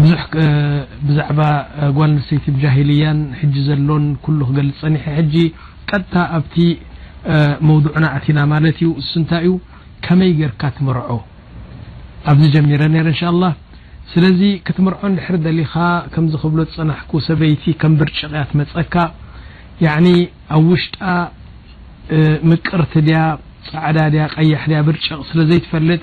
ዛع ጓ ሰي جهي ሎ ل ፅ ኣ موضعና ና ታይ كመይ ርካ ትمርع ኣዚ ر شء لله ስ ትمርع ኻ ብ ፅና ሰበይ ብርቕ ያ تመፀካ ኣብ وሽጣ ቅርት عዳ ቀي ብርቕ ስዘፈጥ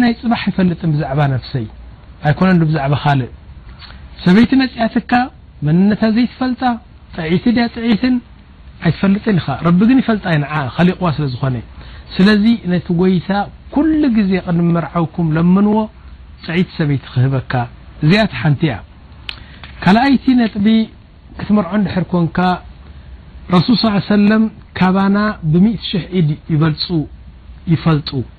ن ይ ፅح يፈጥ فይ ن ሰ ፅት ዘፈ ፈጥ ق ዝ ل ዜ ك ዎ ሰይ ዚ ቲ ጥ ትር ሱل ص ብ ፈ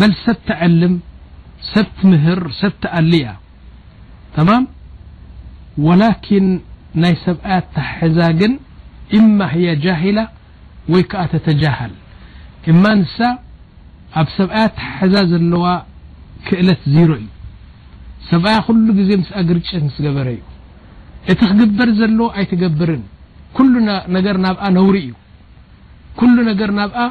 በل ሰብتعلም ሰብت ምهር ሰብت قلያ ማ ولكن ናይ ሰብي تሕዛ ግን إم هي جهل ወይ ك تتجهل እማ نሳ ኣብ ሰብي تሕዛ ዘለዋ ክእለት زر እዩ ሰብي ل ዜ س ግርጨት سገበረ ዩ እቲ ክقበር ዘሎ ኣይتقብርن كل ነገر ና ነوሪ እዩ ل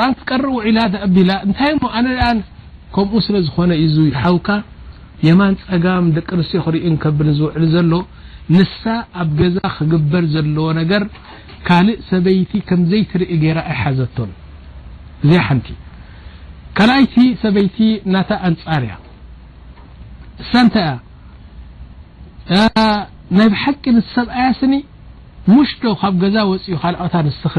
ر ቀر ላ ታይ ከምኡ ስለ ዝኾነ ሓو የማن ፀጋم ደቂ ንስት ዝዕ ሎ ሳ ኣብ ገዛ قበር ዘዎ ር ካእ ሰበይቲ ዘይኢ ر ይሓዘቶ እዚ ቲ ሰበይቲ أፃር እያ ሳ ይ ብحቂ ሰብኣያ ሽت ካብ ዛ وፅኡ ካق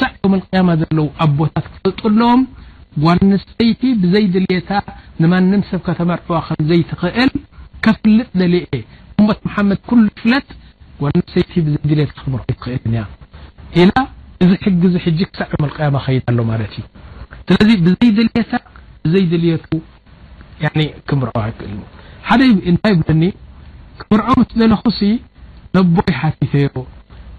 ሳዕ لقማ ኣቦታ ፈጥሎም ሰይቲ ብዘይ ድታ ሰብ ተዋ እል ፍጥ እ ፍለጥ ሰይቲ እል ዚ ሳ ብድ ምር እ ታይ ብለኒ ርዖ ለኹ ቦይ ፈ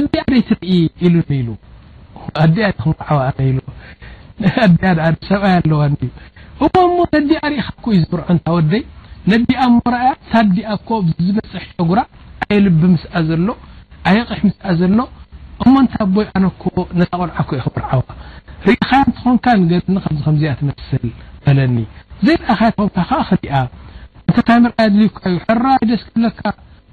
እ ትኢ ሰብኣ ኣዋ እ ዲ እ ዝር እ እ ታኣ ዝበፅሕ ጉ ኣይልቢ ስ ሎ ኣ ቕሕ ስ ዘሎ እ ታ ይ ኣዎ ቆል እ ትን ዚ ዘአ ዩ ደ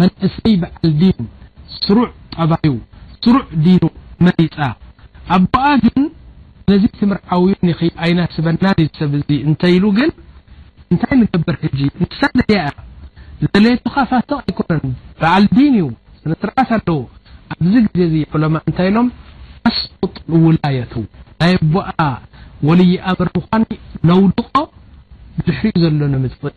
መንእሰይ በዓል ዲን ስሩዕ ጠባዩ ስሩዕ ዲኑ መሪፃ ኣ ቦኣ ግን ነዚ ትምርዓዊ ኣይናስበና ሰብ እተኢሉ ግን እንታይ ንገብር ንሳዘያ ያ ዘሌቱካፋስቕ ኣይኮነ በዓል ዲን እዩ ስነስርዓት ኣለዉ ኣብዚ ግዜ ዑለማ እንታይ ኢሎም ኣስጥ ውላየቱ ናይ ቦኣ ወልይ ኣበርምኳኒ ነውድቆ ድሕርኡ ዘሎ ምፅእ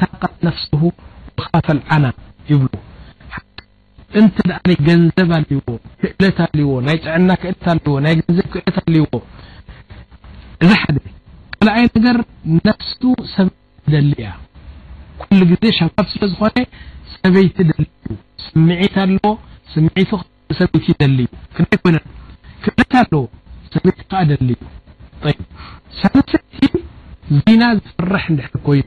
ታቀት ፍስ ካፈል ዓና ይብ እን ይ ገንዘብ ኣዎ ክእለ ዎ ናይ ዕና ክእ ዎይ ንዘብ ክእለ ዎ እዚ ካኣይ ገር ፍሱ ሰበይቲ ደ እያ ኩ ዜ ሸባብ ስለዝኾነ ሰበይቲ ደዩ ስዒ ኣ ስሰበይ ዩ ክይ ክእለ ኣለዎ ሰበይቲ ዩ ሰሰይቲ ዚና ዝፍራሕ ኮይኑ